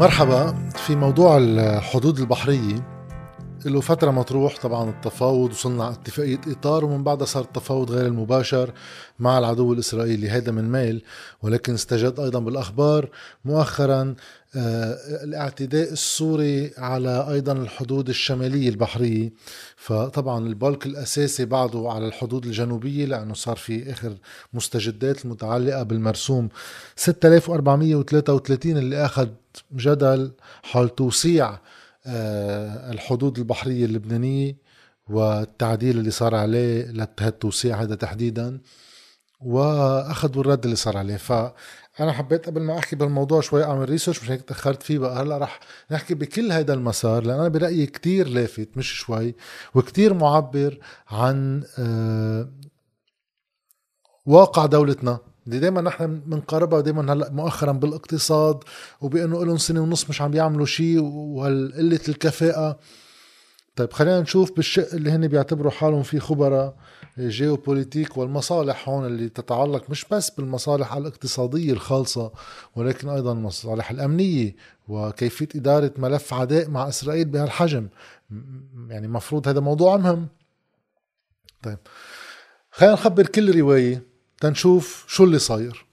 مرحبا في موضوع الحدود البحرية. له فترة مطروح طبعا التفاوض وصلنا على اتفاقية إطار ومن بعدها صار التفاوض غير المباشر مع العدو الإسرائيلي. هذا من ميل ولكن استجد أيضا بالأخبار مؤخرا الاعتداء السوري على أيضا الحدود الشمالية البحرية. فطبعا البلك الأساسي بعده على الحدود الجنوبية لأنه صار في آخر مستجدات المتعلقه بالمرسوم. 6433 اللي أخذ جدل حول توسيع آه، الحدود البحرية اللبنانية والتعديل اللي صار عليه للتوسيع هذا تحديدا وأخذوا الرد اللي صار عليه. ف أنا حبيت قبل ما أحكي بالموضوع شوي أعمل ريسيرش مش هيك تأخرت فيه بقى. هلأ رح نحكي بكل هذا المسار لأن أنا برأيي كتير لافت مش شوي وكتير معبر عن آه واقع دولتنا. اللي دائما نحن بنقاربها دائما هلأ مؤخرا بالاقتصاد وبأنه لهم سنة ونص مش عم بيعملوا شيء وقله الكفاءة. طيب خلينا نشوف بالشق اللي هن بيعتبروا حالهم فيه خبراء جيوبوليتيك والمصالح هون اللي تتعلق مش بس بالمصالح الاقتصادية الخالصة ولكن أيضا المصالح الأمنية وكيفية إدارة ملف عداء مع إسرائيل بهالحجم. يعني مفروض هذا موضوع مهم. طيب خلينا نخبر كل رواية تنشوف شو اللي صاير.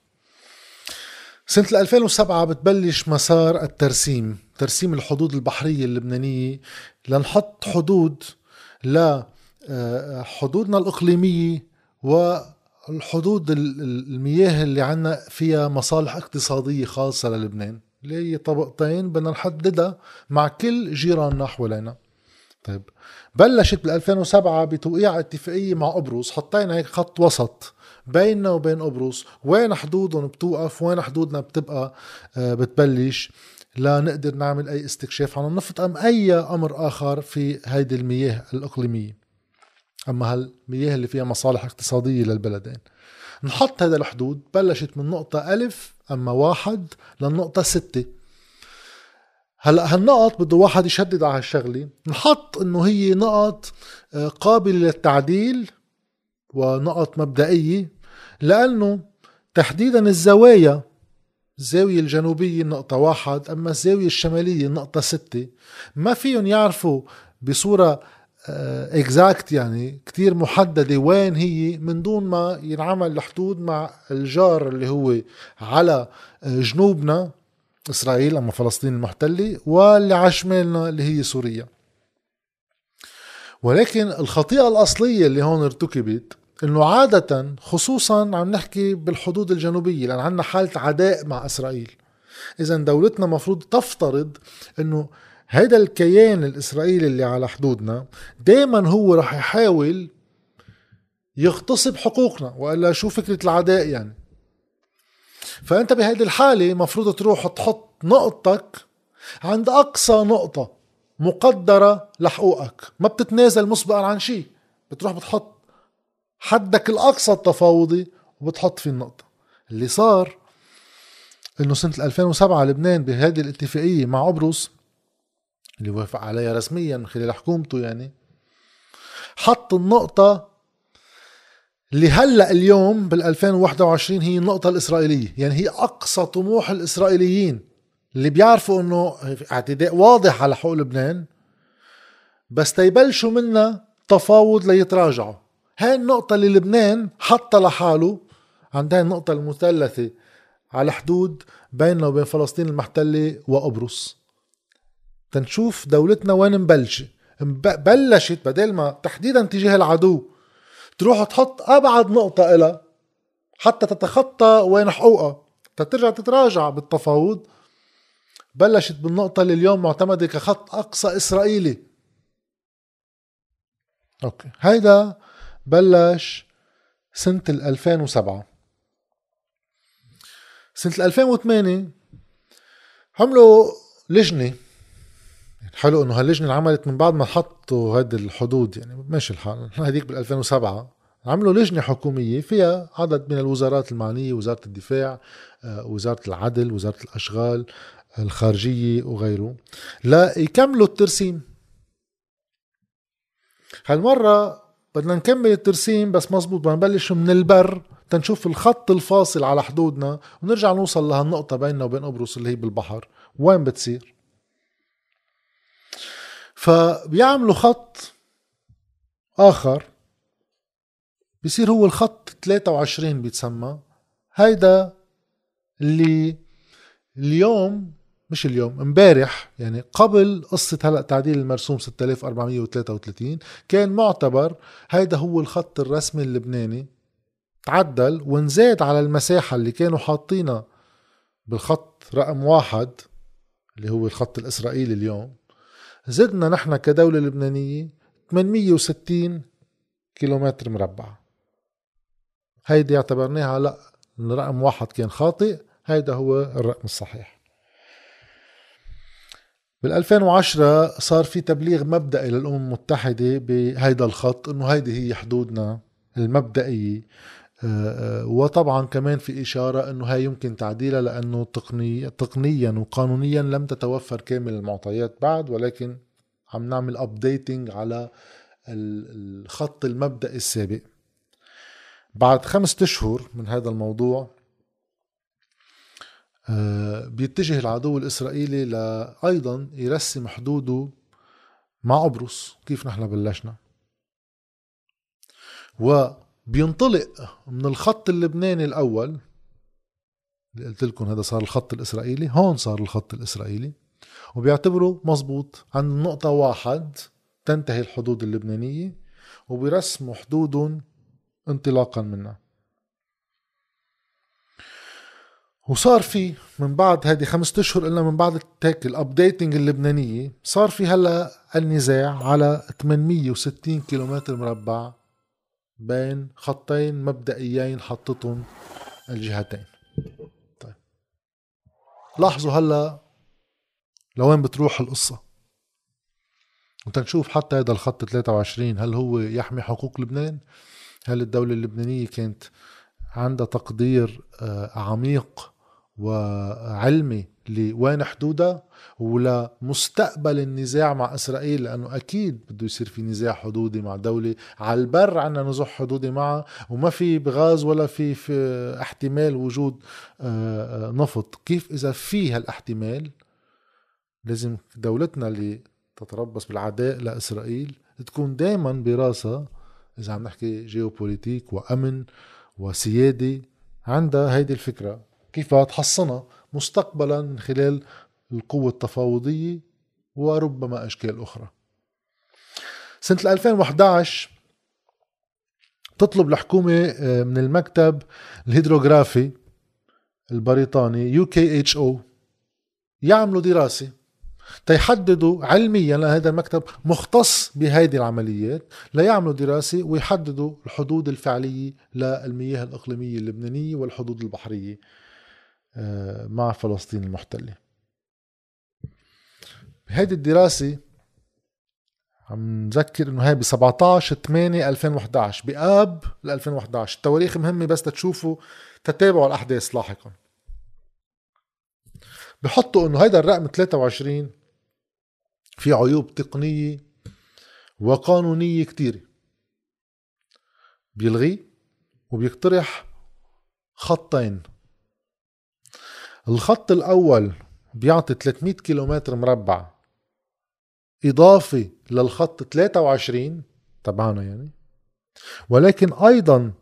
سنة 2007 بتبلش مسار الترسيم ترسيم الحدود البحرية اللبنانية لنحط حدود لا حدودنا الإقليمية والحدود المياه اللي عنا فيها مصالح اقتصادية خاصة للبنان. اللي هي طبقتين بدنا نحددها مع كل جيراننا حوالينا. طيب بلشت بال 2007 بتوقيع اتفاقية مع قبرص حطينا هيك خط وسط. بيننا وبين قبرص. وين حدودهم بتوقف؟ وين حدودنا بتبقى؟ آه، بتبلش. لا نقدر نعمل أي استكشاف. عن النفط ام أي أمر آخر في هيدي المياه الإقليمية. أما هالمياه اللي فيها مصالح اقتصادية للبلدين. نحط هذا الحدود. بلشت من نقطة ألف أما واحد للنقطة ستة. هلأ هالنقط بده واحد يشدد على هالشغلة. نحط إنه هي نقط آه، قابلة للتعديل ونقط مبدئية. لأنه تحديدا الزوايا الزاوية الجنوبية النقطة واحد أما الزاوية الشمالية النقطة ستة ما فيهم يعرفوا بصورة اكزاكت آه، يعني كتير محددة وين هي من دون ما ينعمل الحدود مع الجار اللي هو على آه، جنوبنا إسرائيل أما فلسطين المحتلة واللي على شمالنا اللي هي سوريا. ولكن الخطيئة الأصلية اللي هون ارتكبت إنه عادة خصوصا عم نحكي بالحدود الجنوبية لأن عندنا حالة عداء مع إسرائيل. اذا دولتنا مفروض تفترض إنه هيدا الكيان الإسرائيلي اللي على حدودنا دايما هو رح يحاول يغتصب حقوقنا وإلا شو فكرة العداء يعني؟ فأنت بهيدي الحالة مفروض تروح تحط نقطتك عند أقصى نقطة مقدرة لحقوقك. ما بتتنازل مسبقا عن شيء بتروح بتحط حدك الأقصى التفاوضي وبتحط فيه النقطة. اللي صار إنه سنة 2007 لبنان بهذه الاتفاقية مع قبرص اللي وافق عليها رسميا من خلال حكومته يعني حط النقطة اللي هلأ اليوم بال 2021 هي النقطة الإسرائيلية، يعني هي أقصى طموح الإسرائيليين اللي بيعرفوا إنه اعتداء واضح على حقوق لبنان بس تيبلشوا منا تفاوض ليتراجعوا، هاي النقطة اللي لبنان حطها لحاله. عند هاي النقطة المثلثة على حدود بيننا وبين فلسطين المحتلة وقبرص. تنشوف دولتنا وين مبلشة. بلشت بدل ما تحديدا تجاه العدو تروح تحط أبعد نقطة إلها حتى تتخطى وين حقوقها تترجع تتراجع بالتفاوض. بلشت بالنقطة اللي اليوم معتمدة كخط أقصى إسرائيلي. أوكي. هيدا بلش سنة 2007 سنة 2008 عملوا لجنة. حلو إنه هاللجنة انعملت من بعد ما حطوا هيدي الحدود يعني ماشي الحال هذيك بال 2007 عملوا لجنة حكومية فيها عدد من الوزارات المعنية وزارة الدفاع آه، وزارة العدل وزارة الأشغال الخارجية وغيره لا يكملوا الترسيم. هالمرة بدنا نكمل الترسيم بس مزبوط بدنا نبلش من البر تنشوف الخط الفاصل على حدودنا ونرجع نوصل لهالنقطة بيننا وبين قبرص اللي هي بالبحر. وين بتصير؟ فبيعملوا خط آخر بيصير هو الخط 23 بيتسمى. هيدا اللي اليوم مش اليوم امبارح يعني قبل قصة هلأ تعديل المرسوم 6433 كان معتبر هيدا هو الخط الرسمي اللبناني تعدل ونزاد على المساحة اللي كانوا حاطينها بالخط رقم واحد اللي هو الخط الإسرائيلي اليوم. زدنا نحن كدولة لبنانية 860 كيلومتر مربع. هيدي اعتبرناها لأ الرقم واحد كان خاطئ هيدا هو الرقم الصحيح. بال 2010 صار في تبليغ مبدئي للأمم المتحدة بهيدا الخط إنه هيدي هي حدودنا المبدئية. آه، آه، وطبعا كمان في إشارة إنه هاي يمكن تعديلها لأنه تقني تقنيا وقانونيا لم تتوفر كامل المعطيات بعد ولكن عم نعمل ابديتنج على الخط المبدئي السابق. بعد خمسة أشهر من هذا الموضوع بيتجه العدو الإسرائيلي لايضا يرسم حدوده مع قبرص. كيف نحن بلشنا؟ وبينطلق من الخط اللبناني الأول اللي قلت لكم هذا صار الخط الإسرائيلي هون صار الخط الإسرائيلي وبيعتبروا مزبوط عند نقطة واحد تنتهي الحدود اللبنانية وبيرسموا حدودهم انطلاقا منها. وصار في من بعد هذه خمسة أشهر إلا من بعد هيك الابديتنج اللبنانية صار في هلأ النزاع على 860 كيلومتر مربع بين خطين مبدئيين حطتهم الجهتين. طيب. لاحظوا هلأ لوين بتروح القصة. وتنشوف حتى هذا الخط 23 هل هو يحمي حقوق لبنان؟ هل الدولة اللبنانية كانت عندها تقدير آه، عميق؟ وعلمي لوين حدودها ولمستقبل النزاع مع إسرائيل لأنه أكيد بده يصير في نزاع حدودي مع دولة. على البر عندنا نزوح حدودي معها وما في بغاز ولا في, في احتمال وجود آه، آه، نفط. كيف إذا في هالاحتمال؟ لازم دولتنا اللي تتربص بالعداء لإسرائيل تكون دائما براسها. إذا عم نحكي جيوبوليتيك وأمن وسيادة عندها هيدي الفكرة. كيف تحصنها مستقبلا من خلال القوة التفاوضية وربما أشكال أخرى. سنة 2011 تطلب الحكومة آه، من المكتب الهيدروغرافي البريطاني UKHO يعملوا دراسة تيحددوا علميا لأن هذا المكتب مختص بهيدي العمليات ليعملوا دراسة ويحددوا الحدود الفعلية للمياه الإقليمية اللبنانية والحدود البحرية. مع فلسطين المحتلة. بهيدي الدراسة عم نذكر إنه هاي ب 17 8 2011 بآب ل 2011 التواريخ مهمة بس تشوفوا تتابعوا الأحداث لاحقا. بحطوا إنه هيدا الرقم 23 في عيوب تقنية وقانونية كتيرة. بيلغي وبيقترح خطين. الخط الأول بيعطي 300 كيلومتر مربع. إضافي للخط 23 تبعنا يعني. ولكن أيضا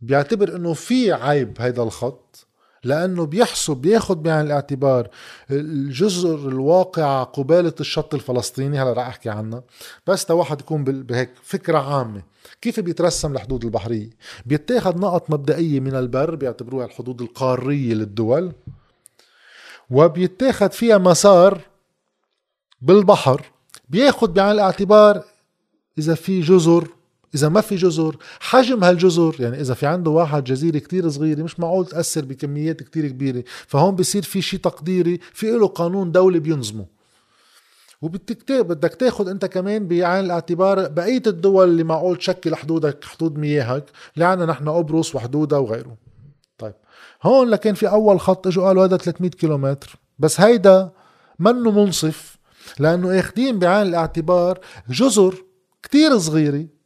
بيعتبر إنه في عيب هيدا الخط. لأنه بيحسب بياخد بعين الاعتبار. الجزر الواقعة قبالة الشط الفلسطيني هلا رح أحكي عنها. بس تا واحد يكون بهيك فكرة عامة. كيف بيترسم الحدود البحرية؟ بيتاخد نقط مبدئية من البر بيعتبروها الحدود القارية للدول وبيتاخد فيها مسار بالبحر. بياخد بعين الاعتبار إذا في جزر إذا ما في جزر حجم هالجزر يعني إذا في عنده واحد جزيرة كتير صغيرة مش معقول تأثر بكميات كتير كبيرة. فهون بصير في شيء تقديري في له قانون دولي بينظمه. وبدك بدك تاخذ أنت كمان بعين الاعتبار بقية الدول اللي معقول تشكل حدودك حدود مياهك اللي عندنا نحن قبرص وحدودها وغيره. طيب هون لكن في أول خط إجوا قالوا هذا 300 كيلومتر. بس هيدا منه منصف لأنه أخذين بعين الاعتبار جزر كتير صغيرة.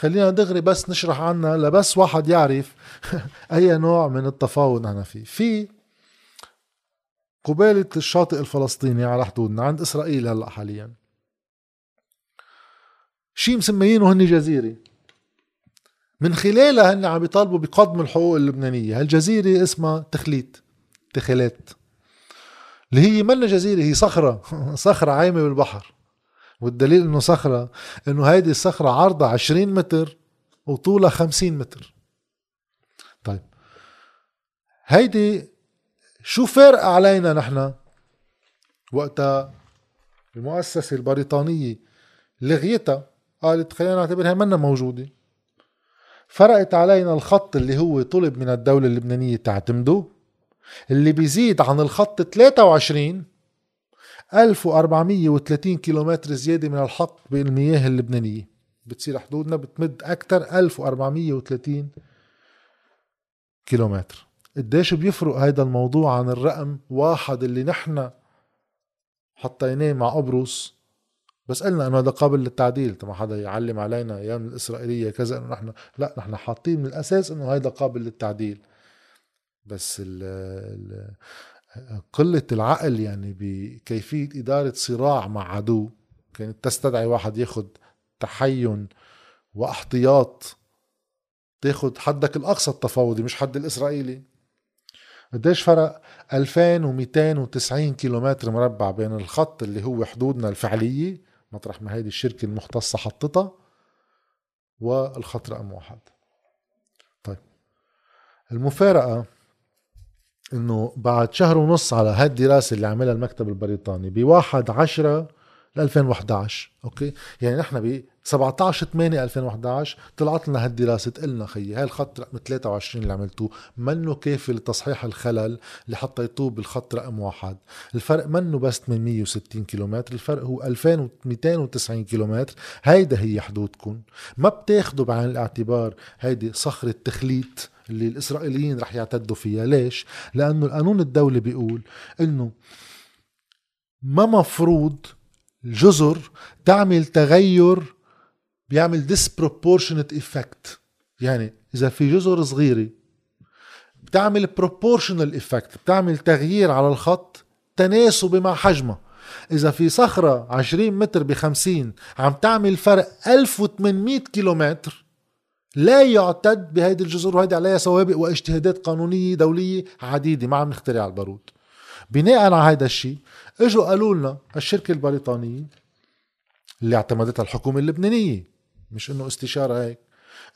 خلينا دغري بس نشرح عنها لبس واحد يعرف أي نوع من التفاوض نحن فيه. في قبالة الشاطئ الفلسطيني على حدودنا عند إسرائيل هلأ حاليا. شي مسميينه هن جزيرة؟ من خلالها هن عم بيطالبوا بقدم الحقوق اللبنانية. هالجزيرة اسمها تخليت تخلات اللي هي منا جزيرة هي صخرة صخرة عايمة بالبحر. والدليل إنه صخرة إنه هيدي الصخرة عرضها 20 متر وطولها 50 متر. طيب. هيدي شو فارقة علينا نحن وقتها؟ المؤسسة البريطانية لغيتها قالت خلينا نعتبرها منا موجودة. فرقت علينا الخط اللي هو طلب من الدولة اللبنانية تعتمده اللي بيزيد عن الخط 23 1430 كيلومتر زيادة من الحق بالمياه اللبنانية. بتصير حدودنا بتمد أكثر 1430 كيلومتر. قديش بيفرق هيدا الموضوع عن الرقم واحد اللي نحن حطيناه مع قبرص؟ بس قلنا إنه هذا قابل للتعديل. ما حدا يعلم علينا أيام الإسرائيلية كذا إنه نحن لا نحن حاطين من الأساس إنه هذا قابل للتعديل. بس ال ال قلة العقل يعني بكيفية إدارة صراع مع عدو. كانت تستدعي واحد ياخد تحين واحتياط تاخد حدك الأقصى التفاوضي مش حد الإسرائيلي. قديش فرق 2290 كيلومتر مربع بين الخط اللي هو حدودنا الفعلية مطرح ما هيدي الشركة المختصة حطتها والخط رقم واحد. طيب المفارقة إنه بعد شهر ونص على هاي الدراسة اللي عملها المكتب البريطاني بواحد عشرة ل 2011 أوكي؟ يعني نحن ب 17 8 2011 طلعت لنا هالدراسه قلنا خيي هاي الخط رقم 23 اللي عملتوه منه كافي لتصحيح الخلل اللي حطيتوه بالخط رقم واحد. الفرق منه بس 860 كيلومتر الفرق هو 2290 كيلومتر. هيدا هي حدودكم. ما بتاخدوا بعين الاعتبار هيدي صخرة تخليط اللي الإسرائيليين رح يعتدوا فيها. ليش؟ لأنه القانون الدولي بيقول إنه ما مفروض الجزر تعمل تغير بيعمل disproportionate effect. يعني إذا في جزر صغيرة بتعمل proportional effect بتعمل تغيير على الخط تناسبي مع حجمها. إذا في صخرة 20 متر ب 50 عم تعمل فرق 1800 كيلومتر لا يعتد بهيدي الجزر وهيدي عليها سوابق واجتهادات قانونية دولية عديدة ما عم نخترع البارود. بناء على هذا الشيء إجوا قالوا لنا الشركة البريطانية اللي اعتمدتها الحكومة اللبنانية مش إنه استشارة هيك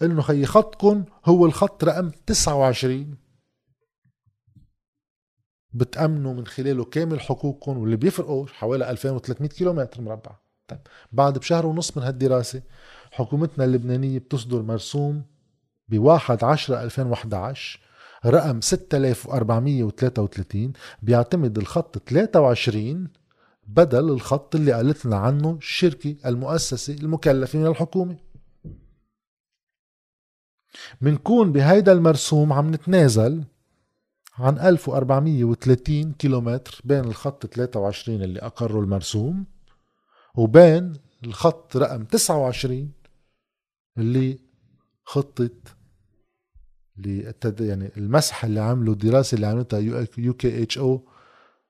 انه خي خطكم هو الخط رقم 29 بتأمنوا من خلاله كامل حقوقكم واللي بيفرقوا حوالي 2300 كيلومتر مربع. طيب بعد بشهر ونص من هالدراسة حكومتنا اللبنانية بتصدر مرسوم ب 1 10 2011 رقم 6433 بيعتمد الخط 23 بدل الخط اللي قالت لنا عنه الشركة المؤسسة المكلفة من الحكومة. منكون بهيدا المرسوم عم نتنازل عن 1430 كيلومتر بين الخط 23 اللي أقروا المرسوم وبين الخط رقم 29 اللي خطة يعني المسح اللي عملوا الدراسة اللي عملتها UKHO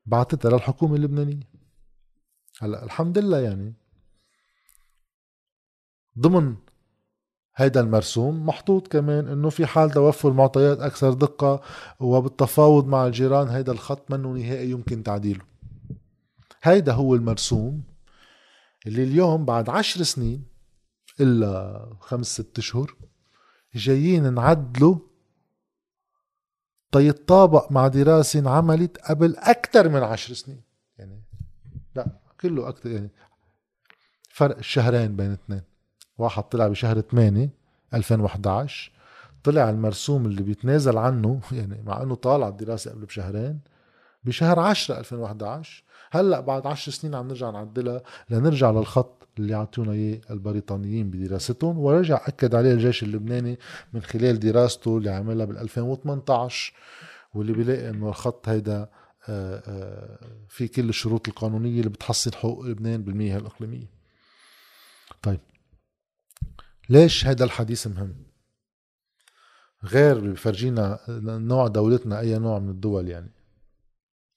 بعتتها للحكومة اللبنانية. هلا الحمد لله يعني ضمن هيدا المرسوم محطوط كمان إنه في حال توفر معطيات أكثر دقة وبالتفاوض مع الجيران هيدا الخط منه نهائي يمكن تعديله. هيدا هو المرسوم اللي اليوم بعد عشر سنين إلا خمس ست اشهر جايين نعدله تيتطابق مع دراسة انعملت قبل أكثر من عشر سنين. يعني لا كله أكثر يعني فرق الشهرين بين اثنين. واحد طلع بشهر 8 2011 طلع المرسوم اللي بيتنازل عنه يعني مع إنه طالع الدراسة قبل بشهرين بشهر 10 2011 هلأ بعد 10 سنين عم نرجع نعدلها لنرجع للخط اللي يعطونا إياه البريطانيين بدراستهم ورجع أكد عليه الجيش اللبناني من خلال دراسته اللي عملها بال 2018 واللي بيلاقي إنه الخط هيدا آه، آه، في كل الشروط القانونية اللي بتحصن حقوق لبنان بالمياه الإقليمية. طيب ليش هذا الحديث مهم؟ غير بفرجينا نوع دولتنا أي نوع من الدول يعني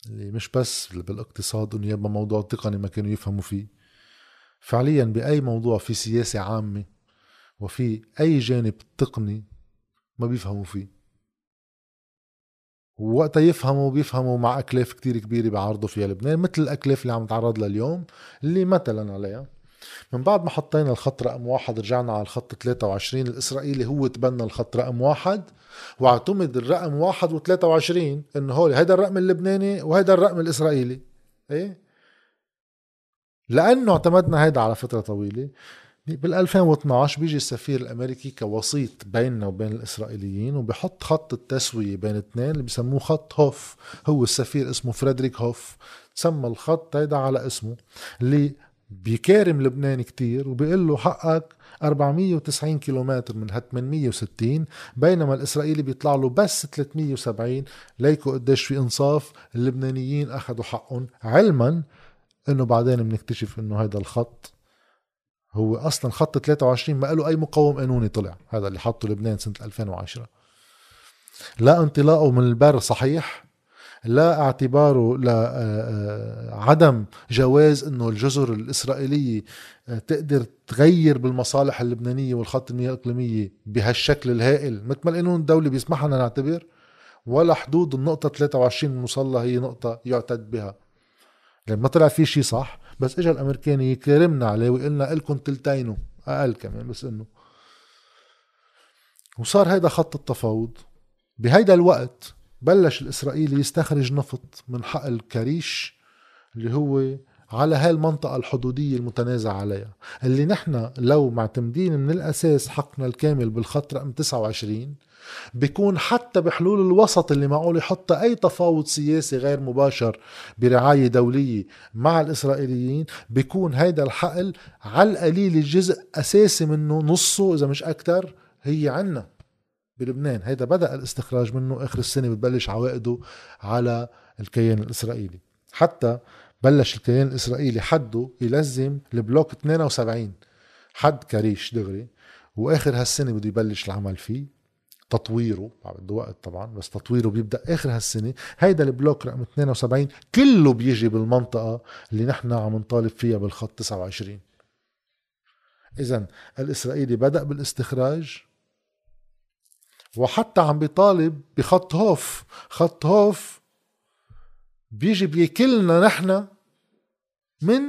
اللي مش بس بالإقتصاد إنه يبقى موضوع تقني ما كانوا يفهموا فيه فعليا بأي موضوع في سياسة عامة وفي أي جانب تقني ما بيفهموا فيه. ووقتها يفهموا بيفهموا مع أكلاف كتير كبيرة بيعرضوا فيها لبنان مثل الأكلاف اللي عم نتعرض لها اليوم اللي مثلا عليها. من بعد ما حطينا الخط رقم واحد رجعنا على الخط 23 الإسرائيلي هو تبنى الخط رقم واحد واعتمد الرقم واحد و23 إنه هول هيدا الرقم اللبناني وهيدا الرقم الإسرائيلي. إيه؟ لأنه اعتمدنا هيدا على فترة طويلة. بال 2012 بيجي السفير الأمريكي كوسيط بيننا وبين الإسرائيليين وبحط خط التسوية بين اثنين اللي بسموه خط هوف. هو السفير اسمه فريدريك هوف. تسمى الخط هيدا على اسمه اللي بيكارم لبنان كتير وبيقول له حقك 490 كيلومتر من هال 860 بينما الإسرائيلي بيطلع له بس 370 ليكو قديش في انصاف؟ اللبنانيين أخذوا حقهم علما. إنه بعدين بنكتشف إنه هذا الخط هو أصلا خط 23 ما له أي مقوم قانوني طلع هذا اللي حطه لبنان سنة 2010 لا انطلاقه من البر صحيح لا اعتباره لعدم آه، آه، جواز إنه الجزر الإسرائيلية آه، تقدر تغير بالمصالح اللبنانية والخط المياه الإقليمية بهالشكل الهائل. مثل ما القانون الدولي بيسمح لنا نعتبر ولا حدود النقطة 23 المصلى هي نقطة يعتد بها. لما ما طلع في شيء صح بس اجى الامريكان يكرمنا عليه ويقلنا لكم تلتينه أقل كمان بس إنه. وصار هيدا خط التفاوض. بهيدا الوقت بلش الإسرائيلي يستخرج نفط من حقل كريش اللي هو على هاي المنطقة الحدودية المتنازع عليها. اللي نحن لو معتمدين من الأساس حقنا الكامل بالخط رقم 29 بيكون حتى بحلول الوسط اللي معقول يحطها أي تفاوض سياسي غير مباشر برعاية دولية مع الإسرائيليين بيكون هيدا الحقل على القليل الجزء أساسي منه نصه إذا مش أكتر هي عنا بلبنان. هيدا بدأ الاستخراج منه آخر السنة بتبلش عوائده على الكيان الإسرائيلي. حتى بلش الكيان الإسرائيلي حده يلزم البلوك 72 حد كريش دغري وآخر هالسنة بده يبلش العمل فيه. تطويره بده وقت طبعا بس تطويره بيبدأ آخر هالسنة. هيدا البلوك رقم 72 كله بيجي بالمنطقة اللي نحن عم نطالب فيها بالخط 29 اذا الإسرائيلي بدأ بالاستخراج وحتى عم بيطالب بخط هوف. خط هوف بيجي بيكلنا نحن من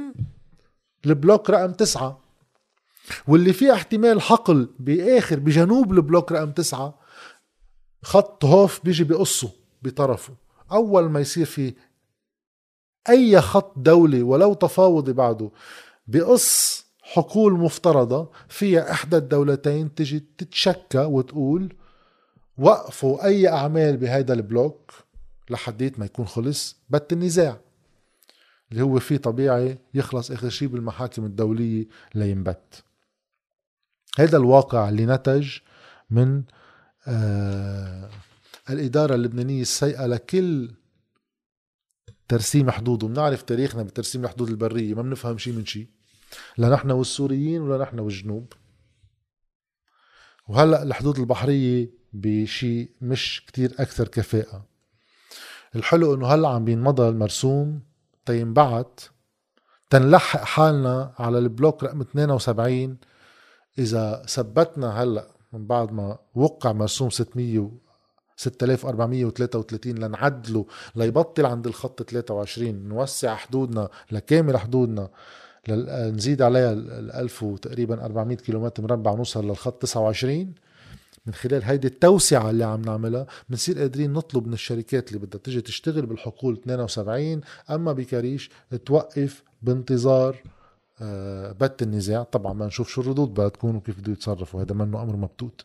البلوك رقم تسعة. واللي فيه احتمال حقل بآخر بجنوب البلوك رقم تسعة خط هوف بيجي بقصه بطرفه. أول ما يصير في أي خط دولي ولو تفاوضي بعده بقص حقول مفترضة فيها إحدى الدولتين تجي تتشكى وتقول وقفوا أي أعمال بهيدا البلوك. لحديت ما يكون خلص بت النزاع. اللي هو فيه طبيعي يخلص آخر شيء بالمحاكم الدولية لينبت هذا الواقع اللي نتج من آه الإدارة اللبنانية السيئة لكل ترسيم حدود وبنعرف تاريخنا بترسيم الحدود البرية ما بنفهم شيء من شيء لا نحن والسوريين ولا نحن والجنوب. وهلأ الحدود البحرية بشيء مش كتير أكثر كفاءة. الحلو إنه هلأ عم بينمضى المرسوم تينبعت تنلحق حالنا على البلوك رقم 72 إذا ثبتنا هلأ من بعد ما وقع مرسوم 600 6433 لنعدله ليبطل عند الخط 23 نوسع حدودنا لكامل حدودنا نزيد عليها ال 1000 تقريبا 400 كيلومتر مربع نوصل للخط 29 من خلال هيدي التوسعة اللي عم نعملها بنصير قادرين نطلب من الشركات اللي بدها تيجي تشتغل بالحقول 72 أما بكريش توقف بانتظار آه، بت النزاع. طبعا ما نشوف شو الردود بدها تكون وكيف بده يتصرفوا هذا منه أمر مبتوت.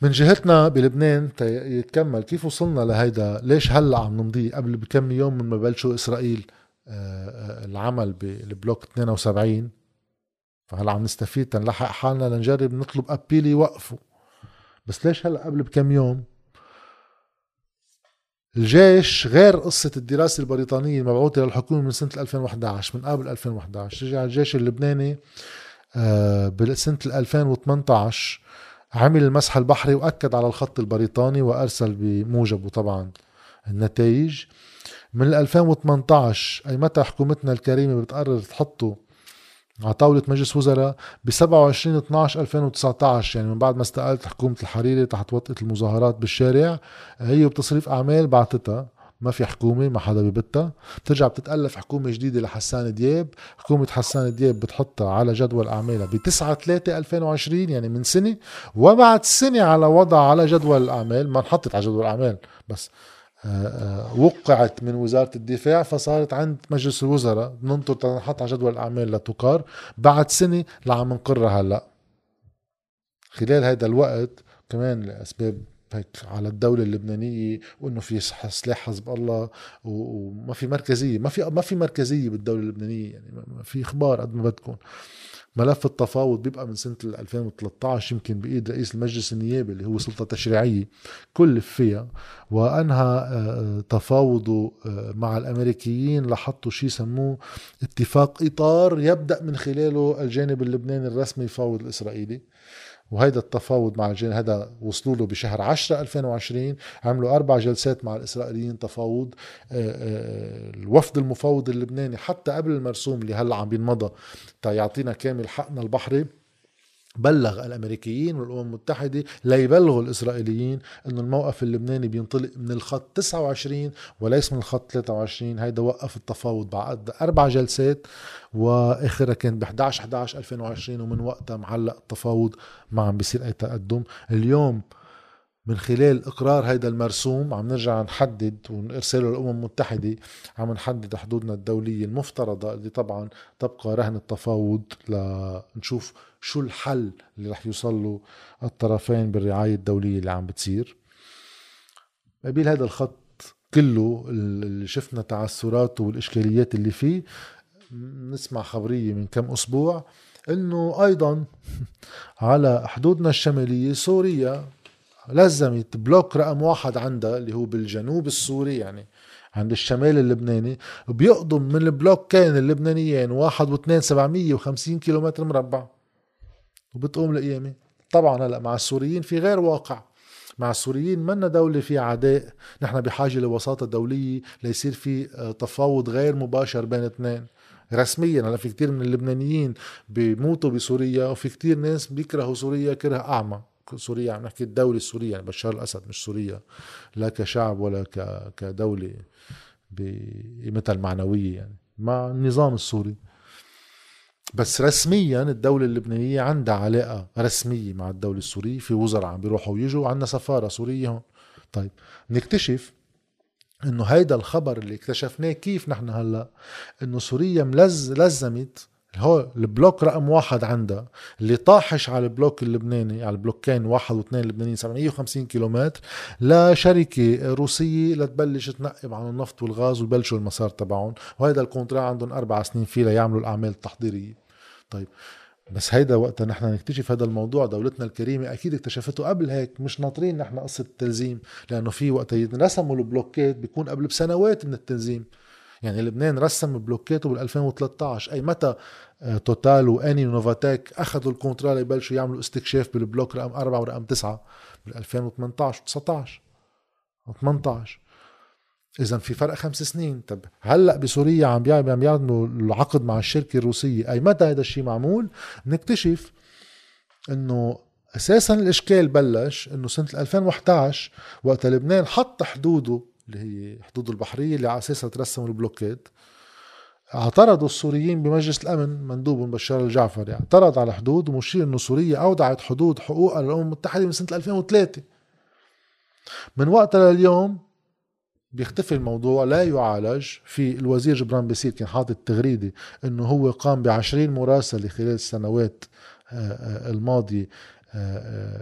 من جهتنا بلبنان يتكمل كيف وصلنا لهيدا؟ ليش هلأ عم نمضي؟ قبل بكم يوم من ما بلشوا إسرائيل آه، آه، العمل بالبلوك 72 فهلا عم نستفيد تنلحق حالنا لنجرب نطلب أبيل يوقفوا. بس ليش هلا قبل بكم يوم الجيش غير قصة الدراسة البريطانية المبعوثة للحكومة من سنة 2011 من قبل 2011 رجع الجيش اللبناني آه، بسنة 2018 عمل المسح البحري وأكد على الخط البريطاني وأرسل بموجبه طبعا النتائج. من 2018 أي متى حكومتنا الكريمة بتقرر تحطه على طاولة مجلس وزراء ب 27 12 2019 يعني من بعد ما استقالت حكومة الحريري تحت وطئة المظاهرات بالشارع هي بتصريف أعمال بعتتها ما في حكومة ما حدا ببتها. بترجع بتتألف حكومة جديدة لحسان دياب. حكومة حسان دياب بتحطها على جدول أعمالها ب 9 3 2020 يعني من سنة. وبعد سنة على وضع على جدول الأعمال ما انحطت على جدول الأعمال بس. وقعت من وزارة الدفاع فصارت عند مجلس الوزراء ننطر تنحط على جدول الأعمال لتقار بعد سنة لعم نقرها هلأ. خلال هذا الوقت كمان لأسباب هيك على الدولة اللبنانية وإنه في سلاح حزب الله وما في مركزية ما في ما في مركزية بالدولة اللبنانية يعني ما في إخبار قد ما بدكم. ملف التفاوض بيبقى من سنة 2013 يمكن بإيد رئيس المجلس النيابي اللي هو سلطة تشريعية كلف فيها. وأنهى آه، تفاوضه آه، مع الأمريكيين لحطوا شيء سموه اتفاق إطار يبدأ من خلاله الجانب اللبناني الرسمي يفاوض الإسرائيلي. وهيدا التفاوض مع الجن هذا وصلوا له بشهر 10 2020 عملوا أربع جلسات مع الإسرائيليين تفاوض آه، آه، الوفد المفاوض اللبناني حتى قبل المرسوم اللي هلأ عم بينمضى تا يعطينا كامل حقنا البحري. بلغ الأمريكيين والأمم المتحدة ليبلغوا الإسرائيليين إنه الموقف اللبناني بينطلق من الخط 29 وليس من الخط 23 هيدا وقف التفاوض بعد أربع جلسات وآخرها كان ب 11 11 2020 ومن وقتها معلق التفاوض ما عم بيصير أي تقدم. اليوم من خلال إقرار هيدا المرسوم عم نرجع نحدد ونرسله للامم المتحدة عم نحدد حدودنا الدولية المفترضة اللي طبعا تبقى رهن التفاوض لنشوف شو الحل اللي رح يوصل له الطرفين بالرعاية الدولية اللي عم بتصير؟ قبيل هذا الخط كله اللي شفنا تعثراته والإشكاليات اللي فيه نسمع خبرية من كم أسبوع إنه أيضا على حدودنا الشمالية سوريا لزمت بلوك رقم واحد عندها اللي هو بالجنوب السوري يعني عند الشمال اللبناني بيقضم من البلوكين اللبنانيين واحد واثنين سبعمية وخمسين كيلومتر مربع. وبتقوم القيامة طبعا هلأ مع السوريين في غير واقع. مع السوريين منا دولة في عداء. نحن بحاجة لوساطة دولية ليصير في آه، تفاوض غير مباشر بين اثنين. رسميا هلأ في كتير من اللبنانيين بيموتوا بسوريا وفي كتير ناس بيكرهوا سوريا كره أعمى. سوريا عم نحكي الدولة السورية يعني بشار الأسد مش سوريا. لا كشعب ولا كدولة بقيمتها المعنوية يعني. مع النظام السوري. بس رسميا الدولة اللبنانية عندها علاقة رسمية مع الدولة السورية في وزراء عم بيروحوا ويجوا عندنا سفارة سورية هون. طيب نكتشف إنه هيدا الخبر اللي اكتشفناه كيف نحن هلأ إنه سوريا ملز لزمت هو البلوك رقم واحد عندها اللي طاحش على البلوك اللبناني على البلوكين واحد واثنين اللبنانيين 750 كيلومتر لشركة روسية لتبلش تنقب عن النفط والغاز ويبلشوا المسار تبعهم. وهذا ال contrat عندهم أربع سنين فيه ليعملوا الأعمال التحضيرية. طيب بس هيدا وقتها نحن نكتشف هذا الموضوع. دولتنا الكريمة أكيد اكتشفته قبل هيك. مش ناطرين نحن قصة التلزيم لأنه في وقت رسموا البلوكات بيكون قبل بسنوات من التلزيم يعني لبنان رسم بلوكاته بال 2013 أي متى آه، توتال وأني ونوفاتيك أخذوا ال contrat ليبلشوا يعملوا استكشاف بالبلوك رقم 4 ورقم 9 بال 2018 19 و18 إذا في فرق خمس سنين. طب هلأ بسوريا عم عم يعملوا العقد مع الشركة الروسية. أي متى هذا الشيء معمول؟ نكتشف إنه أساسا الإشكال بلش إنه سنة 2011 وقت لبنان حط حدوده اللي هي حدود البحرية اللي على أساسها ترسموا البلوكات اعترضوا السوريين بمجلس الأمن مندوب بشار الجعفري اعترض على حدود ومشير إنه سوريا أودعت حدود حقوقها للامم المتحدة من سنة 2003 من وقتها لليوم بيختفي الموضوع لا يعالج. في الوزير جبران بيسير كان حاطط تغريده إنه هو قام ب 20 مراسله خلال السنوات آه، آه، الماضية.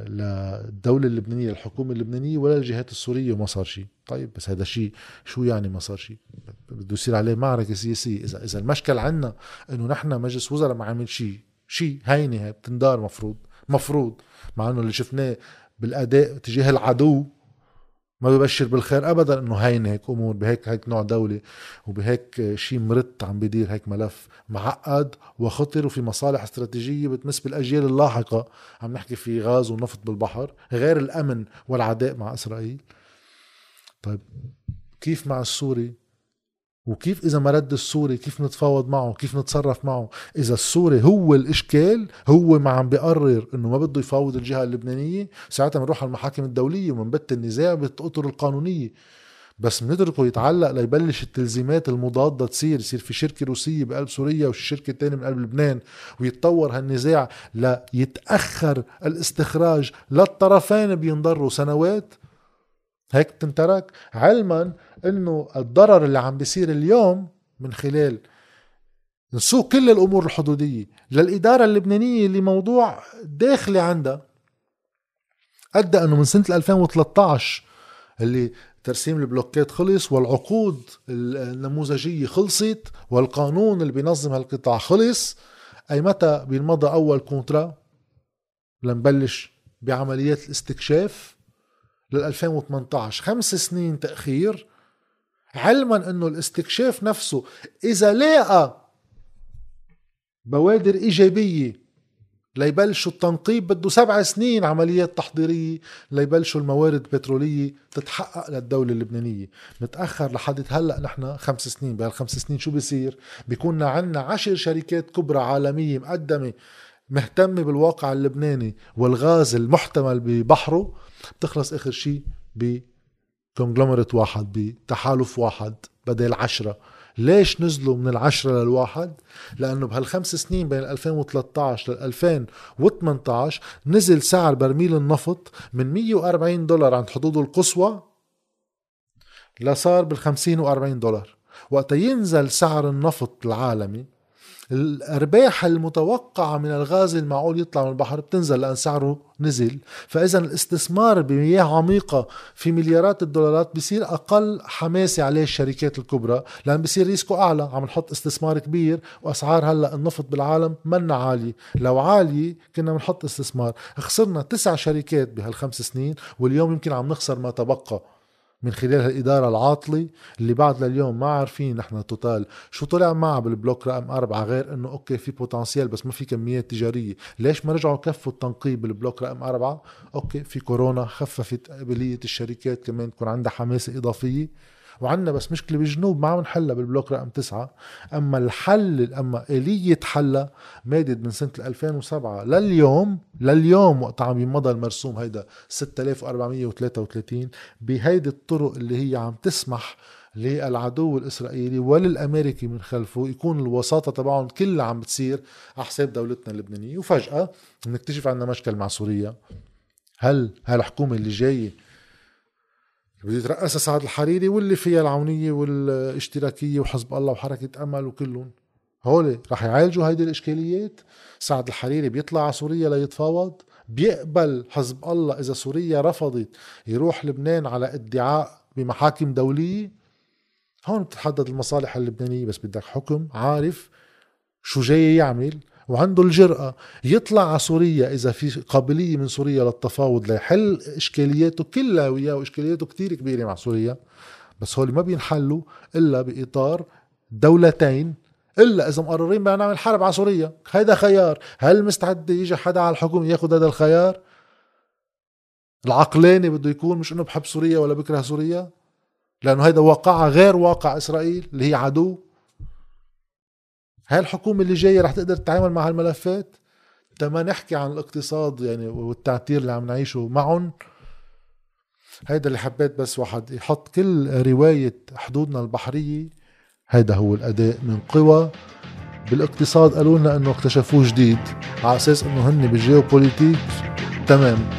للدولة اللبنانية الحكومة اللبنانية ولا الجهات السورية وما صار شيء. طيب بس هذا شيء شو يعني ما صار شيء؟ بده يصير عليه معركة سياسية. إذا إذا المشكل عنا إنه نحن مجلس وزراء ما عمل شيء شيء هينة هي بتندار مفروض مفروض مع إنه اللي شفناه بالأداء تجاه العدو ما ببشر بالخير ابدا إنه هين هيك أمور بهيك هيك نوع دولة وبهيك شيء مرت عم بيدير هيك ملف معقد وخطر وفي مصالح استراتيجية بتمس بالأجيال اللاحقة. عم نحكي في غاز ونفط بالبحر غير الأمن والعداء مع إسرائيل. طيب كيف مع السوري؟ وكيف إذا ما رد السوري كيف نتفاوض معه؟ كيف نتصرف معه؟ إذا السوري هو الإشكال هو ما عم بيقرر إنه ما بده يفاوض الجهة اللبنانية ساعتها بنروح على المحاكم الدولية ومنبت النزاع بالاطر القانونية. بس بنتركه يتعلق ليبلش التلزيمات المضادة تصير يصير في شركة روسية بقلب سوريا وشركة تانية من قلب لبنان ويتطور هالنزاع ليتأخر الاستخراج للطرفين بينضروا سنوات. هيك تنترك علما إنه الضرر اللي عم بيصير اليوم من خلال نسوق كل الأمور الحدودية للإدارة اللبنانية اللي موضوع داخلي عندها أدى إنه من سنة 2013 اللي ترسيم البلوكات خلص والعقود النموذجية خلصت والقانون اللي بينظم هالقطاع خلص أي متى بينمضى أول contrat لنبلش بعمليات الاستكشاف لل 2018 خمس سنين تأخير علما إنه الاستكشاف نفسه إذا لاقى بوادر إيجابية ليبلشوا التنقيب بده سبع سنين عمليات تحضيرية ليبلشوا الموارد البترولية تتحقق للدولة اللبنانية. متأخر لحد هلأ نحن خمس سنين. بهالخمس سنين شو بيصير؟ بيكون عنا عشر شركات كبرى عالمية مقدمة مهتمة بالواقع اللبناني والغاز المحتمل ببحره. بتخلص آخر شيء بكونجلومرت واحد بتحالف واحد بدل عشرة. ليش نزلوا من العشرة للواحد؟ لأنه بهالخمس سنين بين 2013 لل 2018 نزل سعر برميل النفط من 140 دولار عند حدوده القصوى لصار بال 50 و 40 دولار. وقت ينزل سعر النفط العالمي الأرباح المتوقعة من الغاز المعقول يطلع من البحر بتنزل لأن سعره نزل. فاذا الاستثمار بمياه عميقة في مليارات الدولارات بصير أقل حماسة عليه الشركات الكبرى لأن بصير ريسكو أعلى. عم نحط استثمار كبير وأسعار هلأ النفط بالعالم منا عالية. لو عالية كنا بنحط استثمار. خسرنا تسع شركات بهالخمس سنين واليوم يمكن عم نخسر ما تبقى. من خلال هالإدارة العاطلة اللي بعد لليوم ما عارفين نحن Total شو طلع معها بالبلوك رقم أربعة غير إنه okay في potential بس ما في كميات تجارية. ليش ما رجعوا كفوا التنقيب بالبلوك رقم أربعة؟ okay في كورونا خففت قابلية الشركات كمان تكون عندها حماسة إضافية. وعندنا بس مشكلة بالجنوب ما عم نحلها بالبلوك رقم تسعة. أما الحل أما إلية حلها مادد من سنة 2007 لليوم لليوم وقت عم يمضى المرسوم هيدا 6433 بهيدي الطرق اللي هي عم تسمح للعدو الإسرائيلي وللأمريكي من خلفه يكون الوساطة تبعهم كلها عم بتصير على حساب دولتنا اللبنانية. وفجأة بنكتشف عندنا مشكل مع سوريا. هل هالحكومة اللي جاية بده يترأسها سعد الحريري واللي فيها العونية والاشتراكية وحزب الله وحركة أمل وكلهم. هول رح يعالجوا هيدي الإشكاليات. سعد الحريري بيطلع على سوريا ليتفاوض. بيقبل حزب الله إذا سوريا رفضت يروح لبنان على ادعاء بمحاكم دولية. هون بتتحدد المصالح اللبنانية بس بدك حكم عارف شو جاي يعمل. وعنده الجرأة يطلع على سوريا إذا في قابلية من سوريا للتفاوض ليحل إشكالياته كلها وياه وإشكالياته كتير كبيرة مع سوريا. بس هول ما بينحلوا إلا بإطار دولتين إلا إذا مقررين بدنا نعمل حرب على سوريا. هيدا خيار. هل مستعد يجي حدا على الحكم ياخذ هذا الخيار؟ العقلاني بده يكون مش إنه بحب سوريا ولا بكره سوريا لأنه هيدا واقعها غير واقع إسرائيل اللي هي عدو. هاي الحكومة اللي جاية رح تقدر تتعامل مع هالملفات؟ ما نحكي عن الاقتصاد يعني والتعتير اللي عم نعيشه معهم هيدا اللي حبيت بس واحد يحط كل رواية حدودنا البحرية هيدا هو الأداء من قوى بالاقتصاد قالوا لنا إنه اكتشفوه جديد على أساس إنه هن بالجيوبوليتيك تمام.